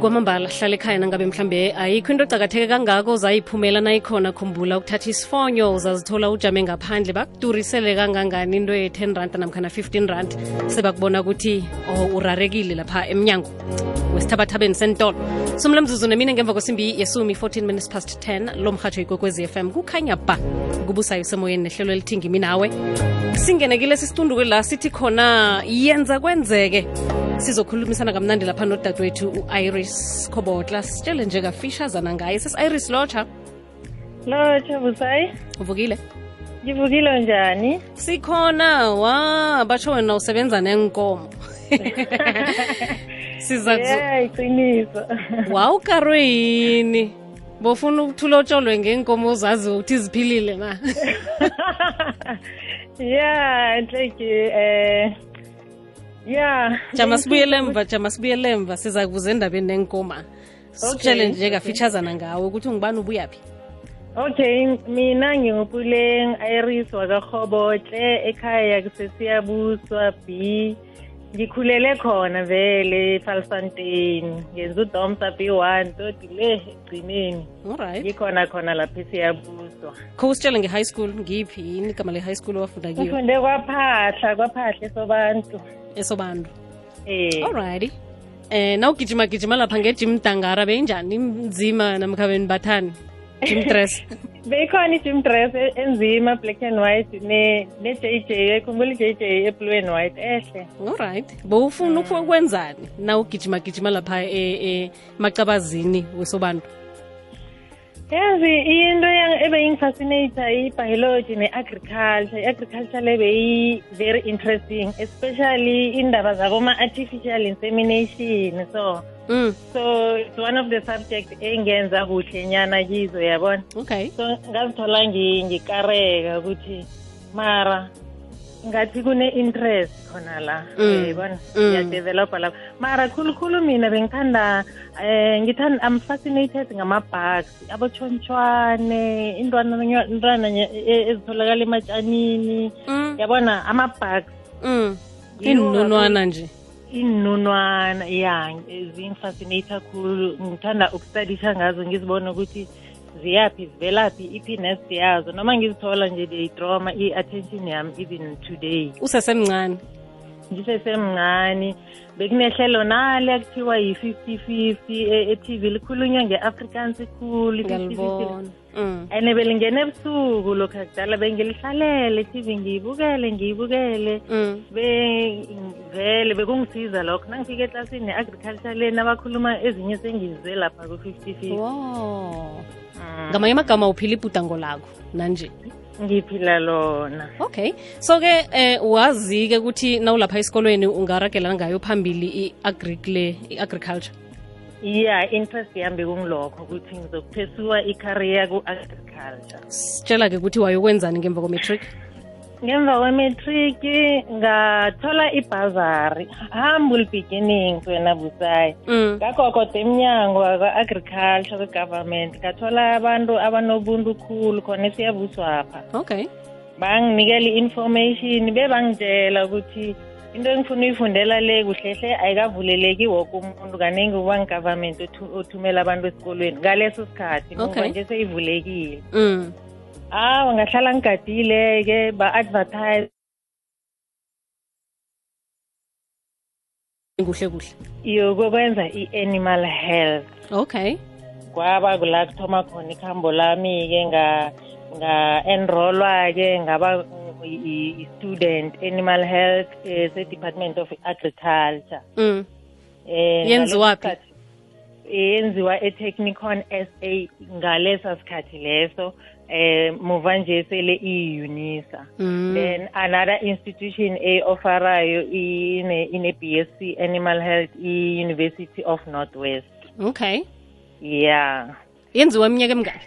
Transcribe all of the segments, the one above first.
kwamambala hlala ekhaya nangabe mhlambe ayikho into ecakatheke kangako uzayiphumela nayikhona. Khumbula ukuthatha isifonyo uzazithola ujame ngaphandle bakudurisele kangangani into ye-10 rand namkhana 15 rand. Sebakubona ukuthi oh, urarekile lapha emnyango wesithabathabeni sentolo somlamzuzu nemine ngemva kwesimbi yesumi 14 minutes past 10 lo mhatsho ikwekwezi fm kukhanya ba kubusayo semoyeni nehlelo elithingi minawe singenekile kilesi situnduke la sithi khona yenza kwenzeke sizokhulumisana kamnandi lapha nodadewethu u-iris khobotla. Sitshele nje kafishazana ngaye. Sesi-iris lotsha. Lotsha busayi uvukile? Ngivukile njani? Sikhona. Wa batsho wena usebenza nenkomo siza yeah iqiniso. Wawukarwe yini bofuna ukuthulotsholwe ngenkomo zazi ukuthi ziphilile na? Yeah enhleke eh yeah. Jama sibuyele emva jama sibuyele emva siza kubuza endabeni nenkoma sitshele nje kafitshazana ngawe ukuthi ungibani ubuyaphi Okay mina ngingupuleng Iris wakakhobotle ekhaya kusesiyabuswa B. Ngikhulele khona vele eFalfontein ngenza uDomsa B1 toti le egcineni ngikhona khona lapho esiyabuswa kho usitshele nge-high school ngiphi yini igama le-high school owafunda kiyo ufunde kwaphahla kwaphahla esobantu esobantu eh. Alrighty. Eh nawugijima gijima lapha ngejim dangara beyinjani? Imzima namkhabeni bathani gym dress. Beyikhona i-gym dress e- enzima black and white ne-j JJ ekhumbula i-JJ eblue and white ehle. Allright bowufuna ukwenzani na ugijima gijima lapha e- emacabazini wesobantu yazi into ebeyingifascinata i-biology ne-agriculture. I-agriculture le beyi-very interesting especially indaba zaboma-artificial insemination. So mm. so it's one of the subject engenza kuhle nyana kizo yabona? Okay. So ngazithola ngi- ngikareka ukuthi mara ngathi kune-interest khona la Mm, yabona mm. ngiyadevelopha lapha mara khulukhulu mina bengithanda um ngithanda I'm fascinated ngama-bugs abotshontshwane intwana intwana nye- e- ezitholakala ematshanini mm. yabona ama-bugs mm. Yiwo nje iinunwana ya zingifascinate kakhulu ngithanda ukustadisha ngazo ngizibona ukuthi ziyaphi zivelaphi iphi nest yazo noma ngizithola nje beyidrama i-attention yami even today. Usesemncane. Ngisesemncane. Bekunehlelo nale kuthiwa yi-50-50 e-tv likhulunywa nge-afrikaans ikhulu i-50-50 ngiyalibona. Mm. and belingena ebusuku lokhu akudala bengilihlalele i-tv ngiyibukele ngiyibukele. Mm. be vele bekungisiza lokho. Nangifika eklasini ne-agriculture le nabakhuluma ezinye sengizwe lapha ku-fifty fifty ngamanye amagama uphila ibhudango lakho nanje ngiphila lona? Okay. So-ke eh wazi-ke ukuthi nawulapha esikolweni ungaragela ngayo phambili i-agric le i-agriculture? Ya interest yami kungilokho ukuthi ngizokuphesiwa i-career ku-agriculture. Sitshela-ke ukuthi wayokwenzani ngemva kwa-matric ngemva kwe-matric ngathola ibhazari. Humble beginnings wena busayi mm. ngagogoda emnyango wa-agriculture we-government ngathola abantu abanobuntu khulu khona esiyabuswapha. Okay. Banginikela i-information bebangitshela ukuthi into engifuna uyifundela le kuhlehle ayikavuleleki woke umuntu kaningi uba ngi-government othu- othumela abantu esikolweni ngaleso sikhathi. Okay. nje seyivulekile. Mm. Awa ngahlala ngigadile-ke ba-advertise. Kuhle kuhle. Yokokwenza i-animal health. Okay. Kwaba kula kuthoma khona ikhambo lami-ke nga- nga-enrolwa-ke ngaba i- i- i-student animal health eh, se-department of agriculture. Mm. eh Yenziwaphi? ngaleso sikhathi- yenziwa e-technicon sa ngalesa sikhathi leso. Eh muva nje sele iyi-unisa Mm. then another institution e-offerayo ine ine-bsc animal health i-university of northwest. Okay. Yeah. Yenziwa iminyaka emingaki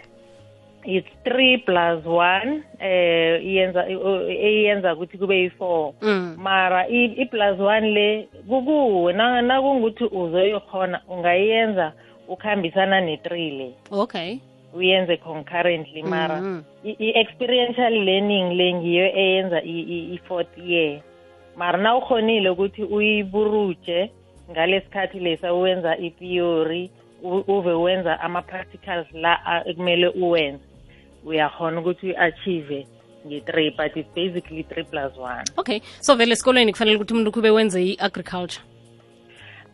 it's three plus one eh iyenza eyenza ukuthi kube yi-four. Mm. mara i- i-plus one le kukuwe na- nakungukuthi uzoyokhona ungayenza ukuhambisana ne-three le. Okay. Uyenze concurrently mara mm i- i-experiential learning le ngiyo eyenza i-fourth year. Mara na ukhonile ukuthi uyiburuje ngalesikhathi lesa uwenza itheory uve wenza ama-practicals la ekumele uwenze. Uyakhona ukuthi uyi-achieve nge-three but it's basically three plus one. Okay so vele esikolweni kufanele ukuthi umuntu kube wenze i-agriculture?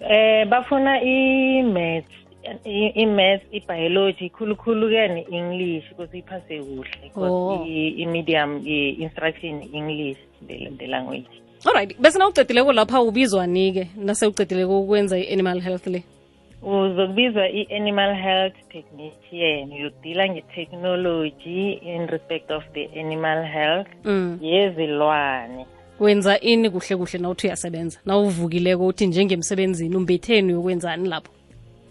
Eh bafuna i-maths i- i-maths i-biology khulukhulu ke ne-english because iphase kuhle 'cause Oh. i-medium i-instruction english the, language. Alright bese na ucedileko lapha ubizwani-ke nase ucedileko ukwenza i-animal health le? Uzokubizwa i-animal health technician. Uyokudila nge-technology in respect of the animal health. Mm. yezilwane. Wenza ini kuhle kuhle nawuthi uyasebenza. Nawuvukileko uthi njengemsebenzini umbetheni yokwenzani lapho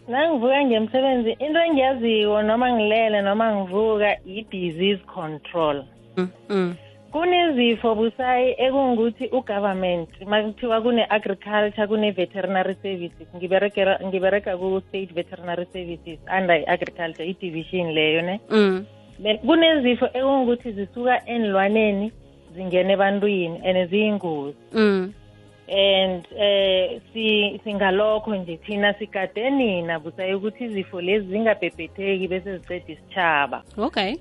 nangivuka ngemsebenzi into engiyaziko noma ngilele noma ngivuka i-disease control mm. Mm. kunezifo busayi ekungukuthi ugovernment makuthiwa kune-agriculture kune-veterinary services ngiberegera- ngiberega ku-state veterinary services under i-agriculture i-division leyo ne Mm. Then kunezifo ekungukuthi zisuka enilwaneni zingene ebantwini and ziyingozi Mm. And eh si singalokho nje thina sigade nina busayi ukuthi izifo lezi zingabhebhetheki bese ziceda isitshaba okay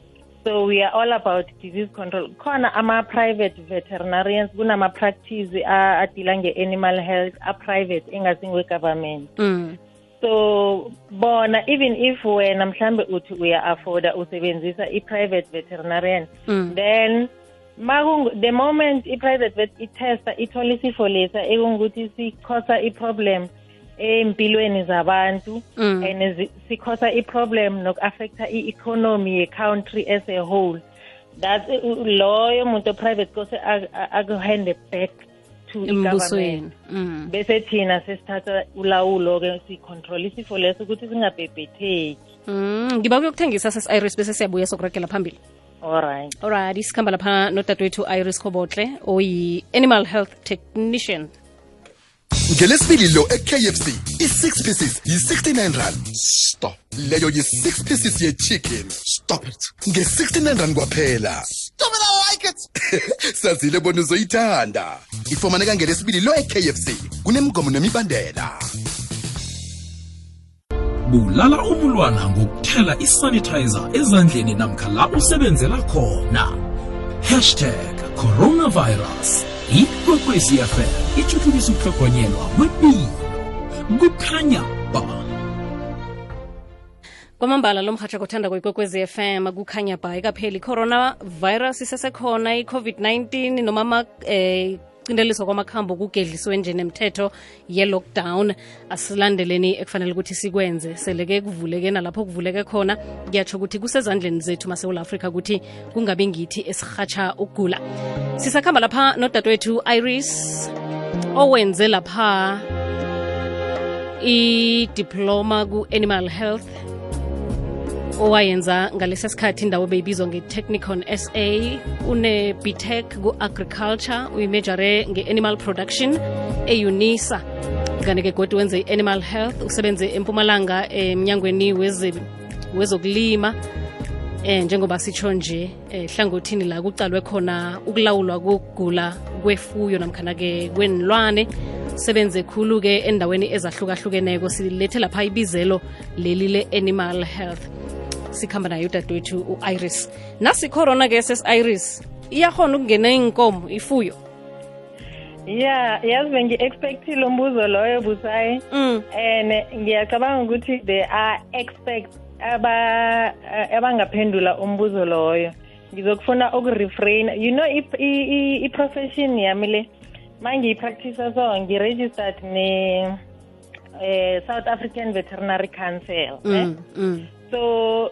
so we are all about disease control khona ama-private veterinarians kunama-practice a- adila nge-animal health a-private engasingowe-government mm. so bona even if wena mhlambe uthi uya-afforda usebenzisa i-private veterinarian Mm. then makungu the moment i-private vet itesta ithola isifo lesa ekungukuthi sikhosa i-problem empilweni zabantu Mm. and zi- sikhosa i-problem noku-affecta i-economy ye-country as a whole that u- loyo muntu private kose ak- ak- akuhande back to i-government embusweni mm. bese thina sesithatha ulawulo-ke sicontrol isifo leso ukuthi singabhebhetheki mm. ngiba kuyokuthengisa sesi-iris bese siyabuya sokurekela phambili alright alright isikhamba lapha nodadewethu iris khobotle oyi-animal health technician. Ngelesibili lo e-kfc i-6 pieces yi-69 rand. Stop. Leyo yi-6 pieces ye-chicken. Stop it. Nge-69 rand kwaphela. Stop it, I like it. Sazile bona uzoyithanda. Ifumaneka ngelesibili lo e-kfc kunemigomo nemibandela bulala umulwana ngokuthela isanitizer ezandleni namkha la usebenzela khona. Hashtag coronavirus. Ikwekwecfm ithuthukisa ukuhlogonyelwa kwepilo. Kukhanya ba. Kwamambala lo mhatsha kothanda kwekwekwezi fm kukhanya ba. Ikapheli coronavirus isesekhona i-covid-19 noma ma eh cindeliswa kwamakhambo kugedliswe nje nemithetho ye-lockdown. Asilandeleni ekufanele ukuthi sikwenze. Seleke kuvuleke nalapho kuvuleke khona. Kuyatsho ukuthi kusezandleni zethu masewula afrika ukuthi kungabi ngithi esirhatsha ukugula. Sisakhamba lapha nodadewethu iris owenze lapha i-diploma ku-animal health. Owayenza ngalesi sikhathi indawo beyibizwa nge-technicon sa une-btech ku-agriculture uyimejare nge-animal production eunisa. Kanti-ke godi wenze i-animal health usebenze empumalanga emnyangweni wezokulima. Eh njengoba sitsho nje ehlangothini hlangothini la kucalwe khona ukulawulwa kokugula kwefuyo namkhana-ke kwenilwane sebenze khulu-ke endaweni ezahlukahlukeneko silethe lapha ibizelo leli le-animal health sikhamba nayo udadewethu u-iris nasikhorona-ke sesi-iris iyakhona ukungena inkomo ifuyo ya yazi bengi-expectile umbuzo loyo busayi mm. and ngiyacabanga ukuthi they are expect aba abangaphendula umbuzo loyo ngizokufuna ukurefrain you know i- i- i- i-profession yami le mangiyipractice so ngiregistered ne eh, south african veterinary council eh? Mm. So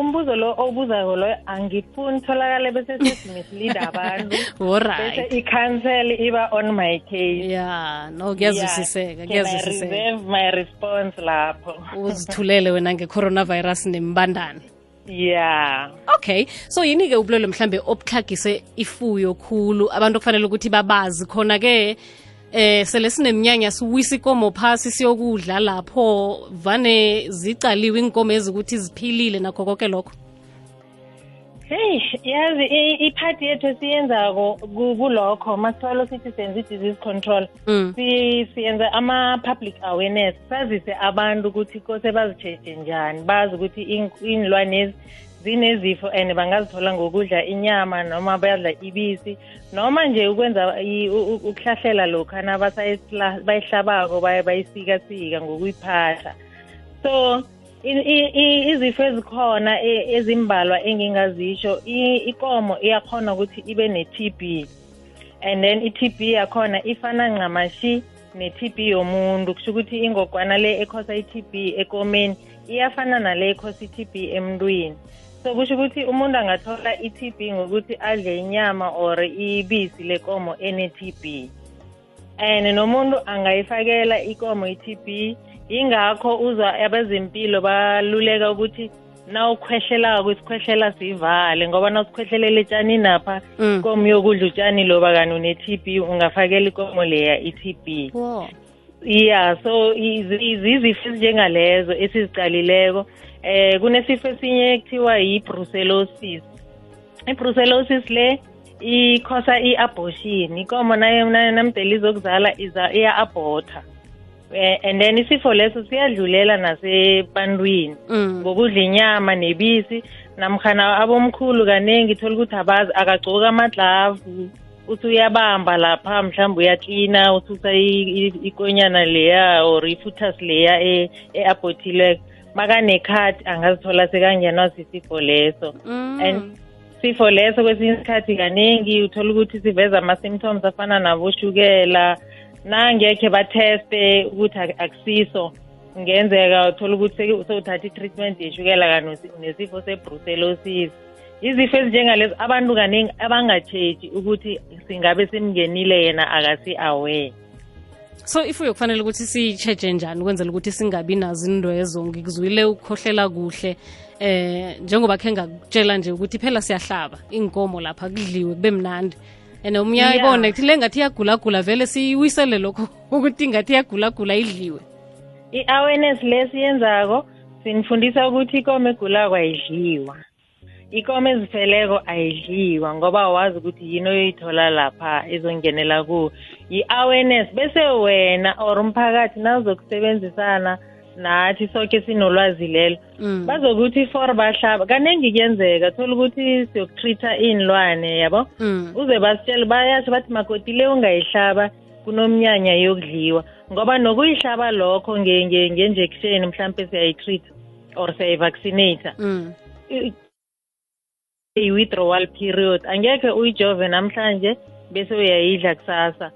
umbuzo lo obuzako loyo angifuni tholakale bese sesimislead abantu. Bese i-council iba on my case. Ya no kuyazwisiseka kuyazwisiseka reserve my response lapho? Uzithulele wena nge-coronavirus nembandana yeah. Okay so yini-ke ubulwelwe mhlambe obuxhagise ifuyo khulu. Abantu kufanele ukuthi babazi khona-ke eh sele sinemnyanya siwisa ikomo phasi siyokudla lapho. Vane zicaliwe inkomo ezikuthi ziphilile nakho konke lokho. Heyi yazi iphathi yethu esiyenzako ku- kulokho masitholo sithi senza i-disease control. Mm. si- siyenza ama-public awareness sazise abantu ukuthi kose bazitsheje njani bazi ukuthi in- iy'nlwanezi zinezifo and bangazithola ngokudla inyama noma badla ibisi noma nje ukwenza i- u- u- ukuhlahlela lokha bayihlabako baye bayisikasika ngokuyiphahla so i- i- i- izifo ezikhona e- ezimbalwa engingazisho i- ikomo iyakhona ukuthi ibe ne-TB and then i-TB yakhona ifana ncamashi ne-TB yomuntu. Kusho ukuthi ingogwana le ekhosa i-TB ekomeni iyafana nale ekhosa i-TB emntwini. So kusho ukuthi umuntu angathola i-TB ngokuthi adle inyama or ibisi lekomo ene-TB and nomuntu angayifakela ikomo i-TB yingakho uzwa abezempilo baluleka ukuthi nawukhwehlelako isikhwehlela sivale ngoba nawusikhwehlelela etshanini apha Mm. ikomo yokudla utshani loba kani une-TB ungafakela ikomo leya i-TB. Yeah so izi- zizifo ezinjengalezo esizicalileko eh kunesifo esinye ekuthiwa yi-brucellosis. I-brucellosis le ikhosa i-abortion ikomo namdela izokuzala iya-abhotha. Eh, and then isifo leso siyadlulela nasebantwini. Mm. ngokudla inyama nebisi namkhana abomkhulu kaningi thola ukuthi abazi akagcoki amadlavu uthi uyabamba lapha mhlawumbe uyaklina ususa i- i- ikonyana leya or ifutas leya e- e-abhothileko makanekhathi angazithola sekangenwa sisifo leso. Mm. and sifo leso kwesinye isikhathi kaningi uthola ukuthi siveza ama-symptoms afana naboshukela nangekhe batheste ukuthi ak- akusiso kungenzeka uthola ukuthi seke- sewuthatha i-treatment yeshukela kani nesifo se-brucellosis. Izifo ezinjengalezi abantu kaningi abangatshetshi ukuthi singabe simngenile yena akasi-aware so ifuyo kufanele ukuthi siyitsheje njani ukwenzela ukuthi singabi nazo indwezo ngikuzwile ukukhohlela kuhle eh njengoba khe ngakutshela nje ukuthi phela siyahlaba inkomo lapha kudliwe kube mnandi. And umnye ayibone kuthi le ngathi iyagulagula vele siyiwisele lokho ukuthi ngathi iyagulagula idliwe. I-awareness lesiyenzako sinifundisa ukuthi ikomo egulako ayidliwa ikomo ezifeleko ayidliwa ngoba wazi ukuthi yini oyoyithola lapha ezongenela kuwo yi-awareness bese wena or umphakathi nawuzokusebenzisana nathi soke sinolwazi lelo Mm. bazokuthi for bahlaba kaningi kuyenzeka thola ukuthi siyokutreat-a iy'nlwane yabo Mm. uze basitshele bayasho bathi makoti le ungayihlaba kunomnyanya yokudliwa ngoba nokuyihlaba lokho nge- nge- nge-injection mhlawumbe siyayi-treat or siyayi-vaccinate Mm. I-withdrawal period. Angekhe uyijove namhlanje bese uyayidla kusasa.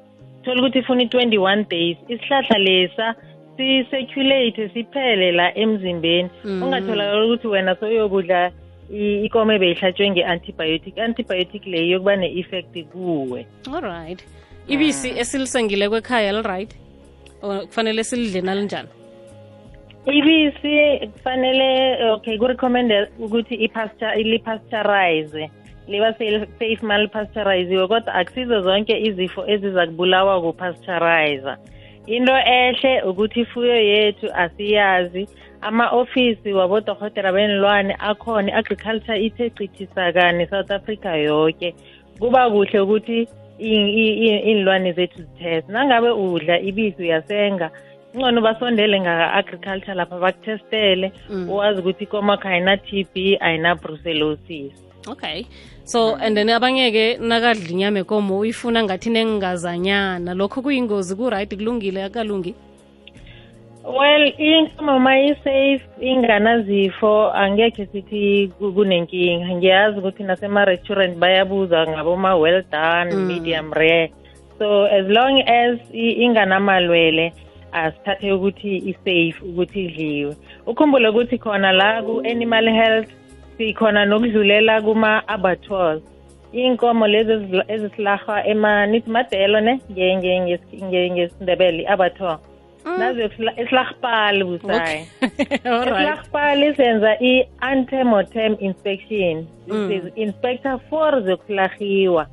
Thola ukuthi ifuna i-twenty-one days. Isihlahla lesa si-circulate siphele la emzimbeni. Mm. ungatholakala ukuthi wena soyokudla i- ikomo ebeyihlatshwe nge-antibiotic. Antibiotic leyo yokuba ne-effect kuwe. Alright ibisi esilisengileko ekhaya liright or kufanele silidle nalinjani ibisi kufanele okay kurecommended ukuthi ipasture lipasteurize liba safe safe malipasteurizwe kodwa akusizo zonke izifo eziza kubulawa kupasteurizer. Into ehle ukuthi ifuyo yethu asiyazi ama-ofisi wabodokotela benilwane akhona i-agriculture ithe cithisakane south africa yonke kuba kuhle ukuthi i- i- i- iy'nlwane zethu zitheste. Nangabe udla ibisi uyasenga ngcono basondele ngaka-agriculture lapha bakuthestele Mm. uwazi ukuthi ikomakho ayina-t b ayina-brucellosis okay. So and then abanye-ke nakadla inyama ekomo uyifuna ngathi nengingazanyana lokho kuyingozi ku-right kulungile akalungi? Well inkomo mayi-safe inganazifo angekhe sithi ku- kunenkinga. Ngiyazi ukuthi nasema-restaurant bayabuza ngaboma-well done Mm. medium rare. So as long as i- inganamalwele asithathe ukuthi i-safe ukuthi idliwe. Ukhumbule ukuthi khona la ku-animal health sikhona nokudlulela kuma-abattoirs. Iy'nkomo lezi ezisilahwa emanithi ema nithi madelo ne nge- nge- nge- ngesindebele i-abattoir. Nazo esilahpali busayi. Esilahpali senza i-antemotem inspection. Mm. inspector for zokularhiwa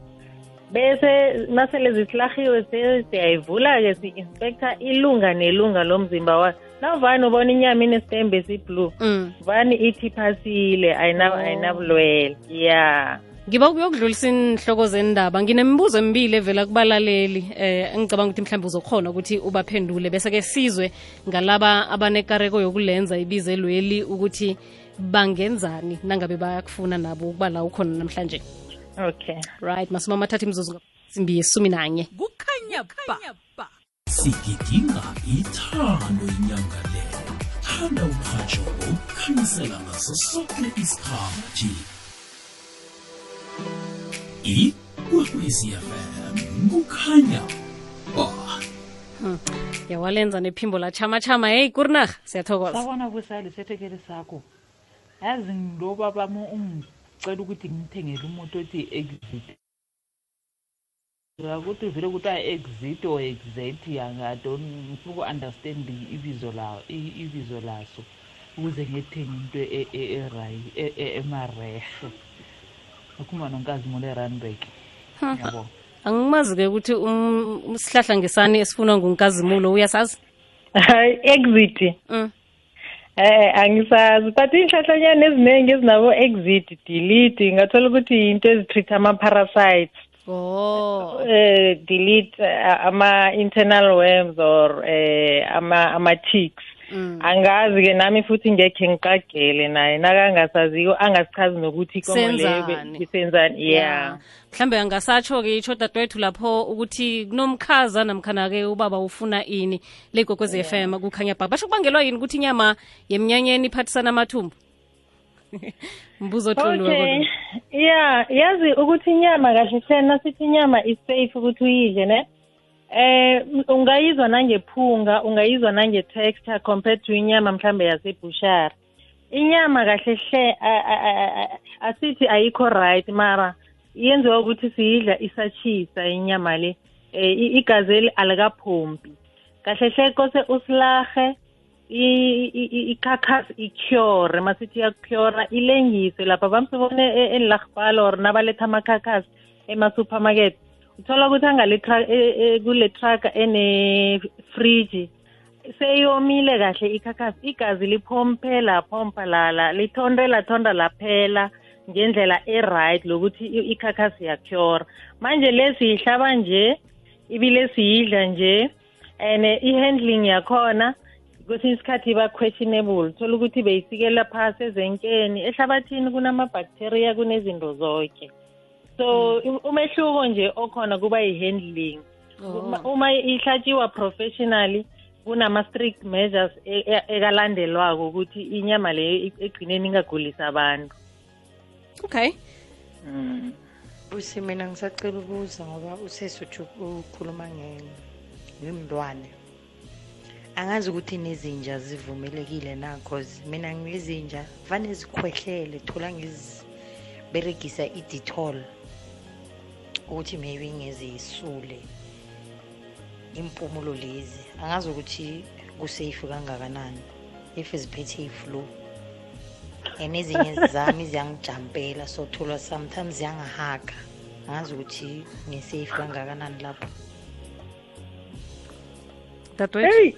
bese nasele zisilarhiwe se- siyayivula-ke si-inspector ilunga nelunga lo mzimba wayo navani ubona inyama inestembe esiblue mm. vani ithi phasile ayina- Oh. ayinabulwele ya. Ngiba ukuyokudlulisa inhloko zendaba. Nginemibuzo emibili evela kubalaleli eh engicabanga ukuthi mhlawumbe uzokhona ukuthi ubaphendule. Bese ke sizwe ngalaba abanekareko yokulenza ibizelweli ukuthi bangenzani nangabe bayakufuna nabo ukuba la ukhona namhlanje okay. Right masumi amathathu imzuzu simbi yesumi nanye kukhanya ba. Sigidinga ithando inyanga le. Thanda umhatsho ngokukhanyisela ngaso sonke isikhathi. Ikwekwecfm kukhanya ba. Hmm. yawalenza nephimbo la chama chama hey kurinaga siyathokoza. Sabona busali sethekele sakho. Yazi ngiloba bami ungicela ukuthi ngimthengele umuntu othi exit. Ukuthi vele ukuthi a-exit or exit yangadon ngifuna uku-understand ibizo lawo i- ibizo laso ukuze ngiyethenge into e- e- erayi- e- e- emarehe akhuluma nonkazi mole eranbek yabo. Angimazi-ke ukuthi um- isihlahla ngesani esifunwa ngunkazimulo uyasazi? Hayi exit. Mm. Eh angisazi but iy'hlahlanyana eziningi ezinabo exit delete ngathola ukuthi into ezitreat ama-parasites oh eh delete uh, ama-internal worms or eh ama ama-ticks Mm. Angazi-ke nami futhi ngekhe ngiqagele naye. Nakangasaziyo angasichazi nokuthi ikomo leyo isenzani? Yeah. Mhlambe angasatsho-ke itsho dadewethu lapho ukuthi kunomkhaza namkhana-ke ubaba ufuna ini legokwez f m kukhanya bhaba basho kubangelwa yini ukuthi inyama yemnyanyeni iphathisana amathumbu? Mbuzo okay. ya yeah yazi ukuthi inyama kahle hle sithi inyama is-safe ukuthi uyidle ne eh ungayizwa nangephunga ungayizwa nange-texture compared to inyama mhlambe yasebushari inyama kahle hle asithi ayikho right mara yenziwa ukuthi siyidla isatshisa inyama le eh i- igazi eli alikaphompi kahle hle kose usilahe i- i- i- ikhakhas ikyore masithi iyakukyora ilengise lapha bamsibone e- enlarhbal or nabaletha amakhakhasi ema-supermarket uthola ukuthi angale e- e- kule truck ene-fridge seyomile kahle ikhakhasi igazi liphompe laphompa lala lithonde lathonda laphela ngendlela e-right lokuthi ikhakhasi yakutyora manje le siyihlaba nje ibile siyidla nje and i-handling yakhona kwesinye isikhathi iba questionable. Thola ukuthi beyisikela phasi ezenkeni. Ehlabathini kunama-bacteria kunezinto zonke. So um- umehluko nje okhona kuba yi-handling. Uma- Oh. uma ihlatshiwa professionally kunama-strict measures e- e- ekalandelwako ukuthi inyama leyo i- egcineni ingagulisa abantu. Okay. Usi mina ngisacela ukuza ngoba usesi uthi ukhuluma ngemntwane angazi ukuthi nezinja zivumelekile na cause mina nginezinja vane zikhwehlele thola ngiziberegisa i-detol ukuthi maybe ngezisule impumulo lezi. Angazi ukuthi kusafe kangakanani. If ziphethe i-flu and ezinye zami ziyangijampela so thola sometimes ziyangihaga angazi ukuthi ngisafe kangakanani lapho. Dadewethu hey!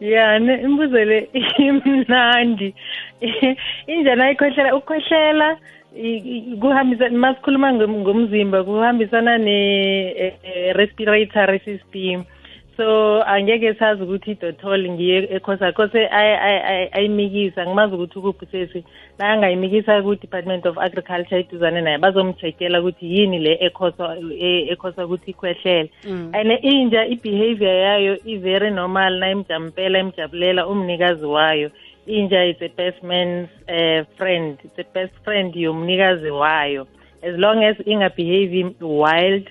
Ya ne- imibuzo le imnandi. Injana ikhwehlela ukukhwehlela? I- i- kuhambisa masikhuluma ngom- ngomzimba kuhambisana ne-respiratory system so angeke sazi ukuthi idotol ngiye ekhosa kose ay- ay- ay- ayimikisa. Ngimazi ukuthi ukuphi sesi. La angayimikisa ku-department of agriculture iduzane naye bazomcheckela ukuthi yini le ekhosa e- ekhosa ukuthi ikhwehlele Mm. and inja i-behavior yayo i-very normal na imjampela imjabulela umnikazi wayo. Inja is a best man's uh, friend it's a best friend yomnikazi wayo. As long as ingabehave wild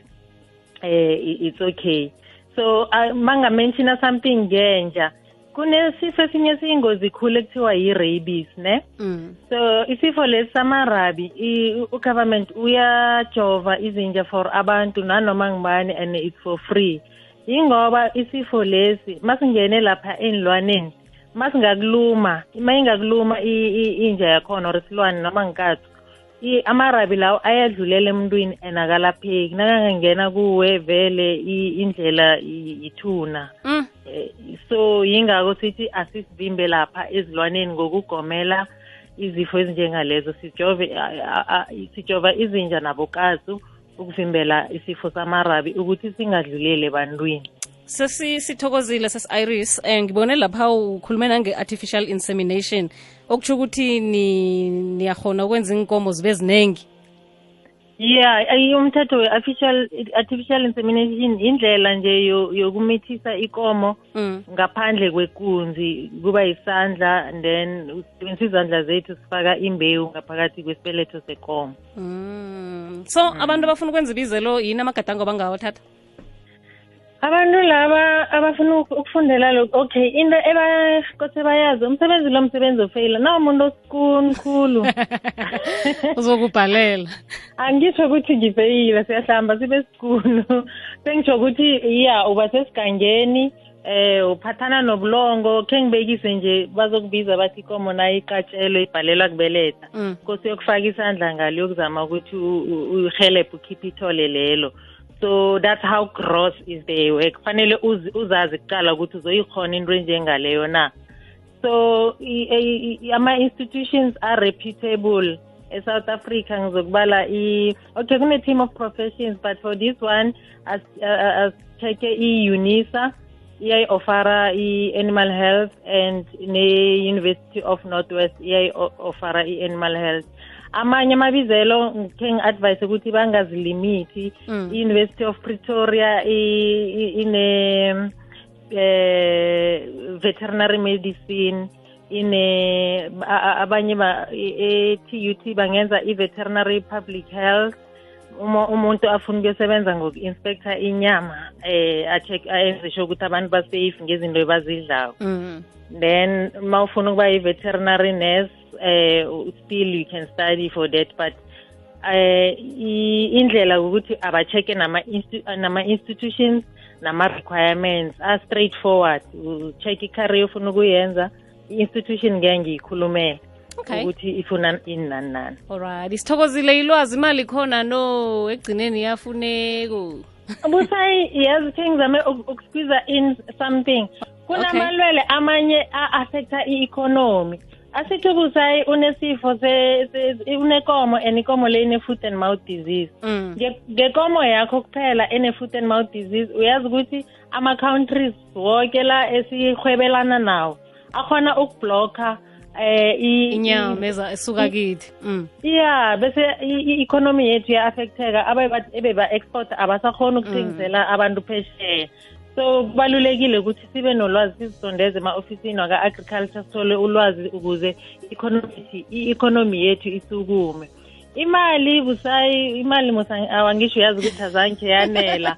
eh i- it's okay. So uh, mangamenshina something ngenja kunesifo esinye esiyingozi khulu ekuthiwa yi-rabies ne? Mm. so isifo lesi samarabi i- u-government uyajova izinja for abantu nanoma ngibani and it's for free. Yingoba isifo lesi masingene lapha enilwaneni masingakuluma ma ingakuluma i- i- inja yakhona or isilwane noma ngikathu i- amarabi lawo ayadlulela emntwini and akalapheki. Nakangangena kuwe vele i- indlela i- ithuna. Mm. Eh, so yingako sithi asisivimbe lapha ezilwaneni ngokugomela izifo ezinjengalezo. Sijove a- a- a- sijova izinja nabokazi ukuvimbela isifo samarabi ukuthi singadluleli ebantwini. Sesi sithokozile sesi-iris um ngibone lapha ukhulume nange-artificial insemination. Okutsho ukuthi ni niyakhona ukwenza inkomo zibe ziningi yeah ay- umthetho we-artificial artificial insemination indlela nje yo- yokumithisa ikomo mm. ngaphandle kwekunzi kuba yisandla and then usebenzisa izandla zethu sifaka imbewu ngaphakathi kwesibeletho sekomo. Mm. so abantu abafuna ukwenza ibizelo yini amagadango abangawathatha? Abantu laba abafuna uk- ukufundela lokhu okay into ebakose bayazi umsebenzi lo msebenzi ofeyila na umuntu osikuni khulu. Uzokubhalela. Angisho ukuthi ngifeyile siyahlamba sibe sikulu. Sengisho ukuthi ya uba sesigangeni eh uphathana nobulongo khe ngibekise nje bazokubiza bathi ikomo nayo iqatshelwe ibhalelwa kubeletha. Mm. kose uyokufaka isandla ngalo yokuzama ukuthi u- u- uyihelebhe ukhiphe ithole lelo. So that's how gross is the work. Kufanele uzazi kuqala ukuthi uzoyikhona into enjengaleyo na. So ama-institutions are reputable. E-south africa ngizokubala okay kune-team of professions but for this one as- uh, i-unisa iyayi-ofara i-animal health and ne-university of northwest iyayi-ofara i-animal health amanye amabizelo ngikhe ngi-advise ukuthi bangazilimithi Mm. i-university of pretoria ine eh veterinary medicine ine abanye ba e-TUT bangenza i-veterinary public health uma umuntu afuna ukuyosebenza ngoku-inspector inyama eh a-check ayenze sure ukuthi abantu basafe ngezinto ebazidlayo Mm. then uma ufuna ukuba i-veterinary nurse eh still you can study for that but eh i- indlela ukuthi abacheke nama instu- nama institutions nama requirements are straightforward. Ucheck i-career ufuna ukuyenza i-institution ngeke ngiyikhulumele. Okay. Ukuthi ifuna ini nani nani. Alright sithokozile ilwazi imali khona no ekugcineni yafuneko busayi yazi khe ngizame uk- ukusqueeza in something. Kunamalwele amanye a-affecta i-economy. Asithi busayi unesifo se- se- unekomo and ikomo le ine-foot and mouth disease Mm. Nge- ngekomo yakho kuphela ene-foot and mouth disease uyazi ukuthi ama-countries woke la esihwebelana nawo akhona ukubhlokha eh i- inyama eza esuka kithi mm. yeah bese i- i- economy yethu ya-affecteka abe- ebeba-export abasakhona ukuthengisela abantu phesheya so kubalulekile ukuthi sibe nolwazi sizisondeze ema-ofisini waka-agriculture sithole ulwazi ukuze economy- i-economy yethu isukume imali busayi imali musa awangisho yazi ukuthi azange yanela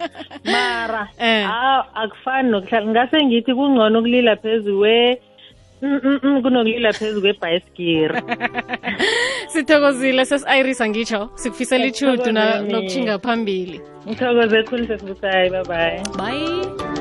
mara Eh. aw akufani nokuhlala ngase ngithi kungcono ukulila phezu we Mm, mm, mm, kunokulila phezu kwebhayisikiri sithokozile sesi-irisa ngitsho sikufisela ichudu nokutshinga phambili. Ngithokoze khulu sesibusayi bye bye bye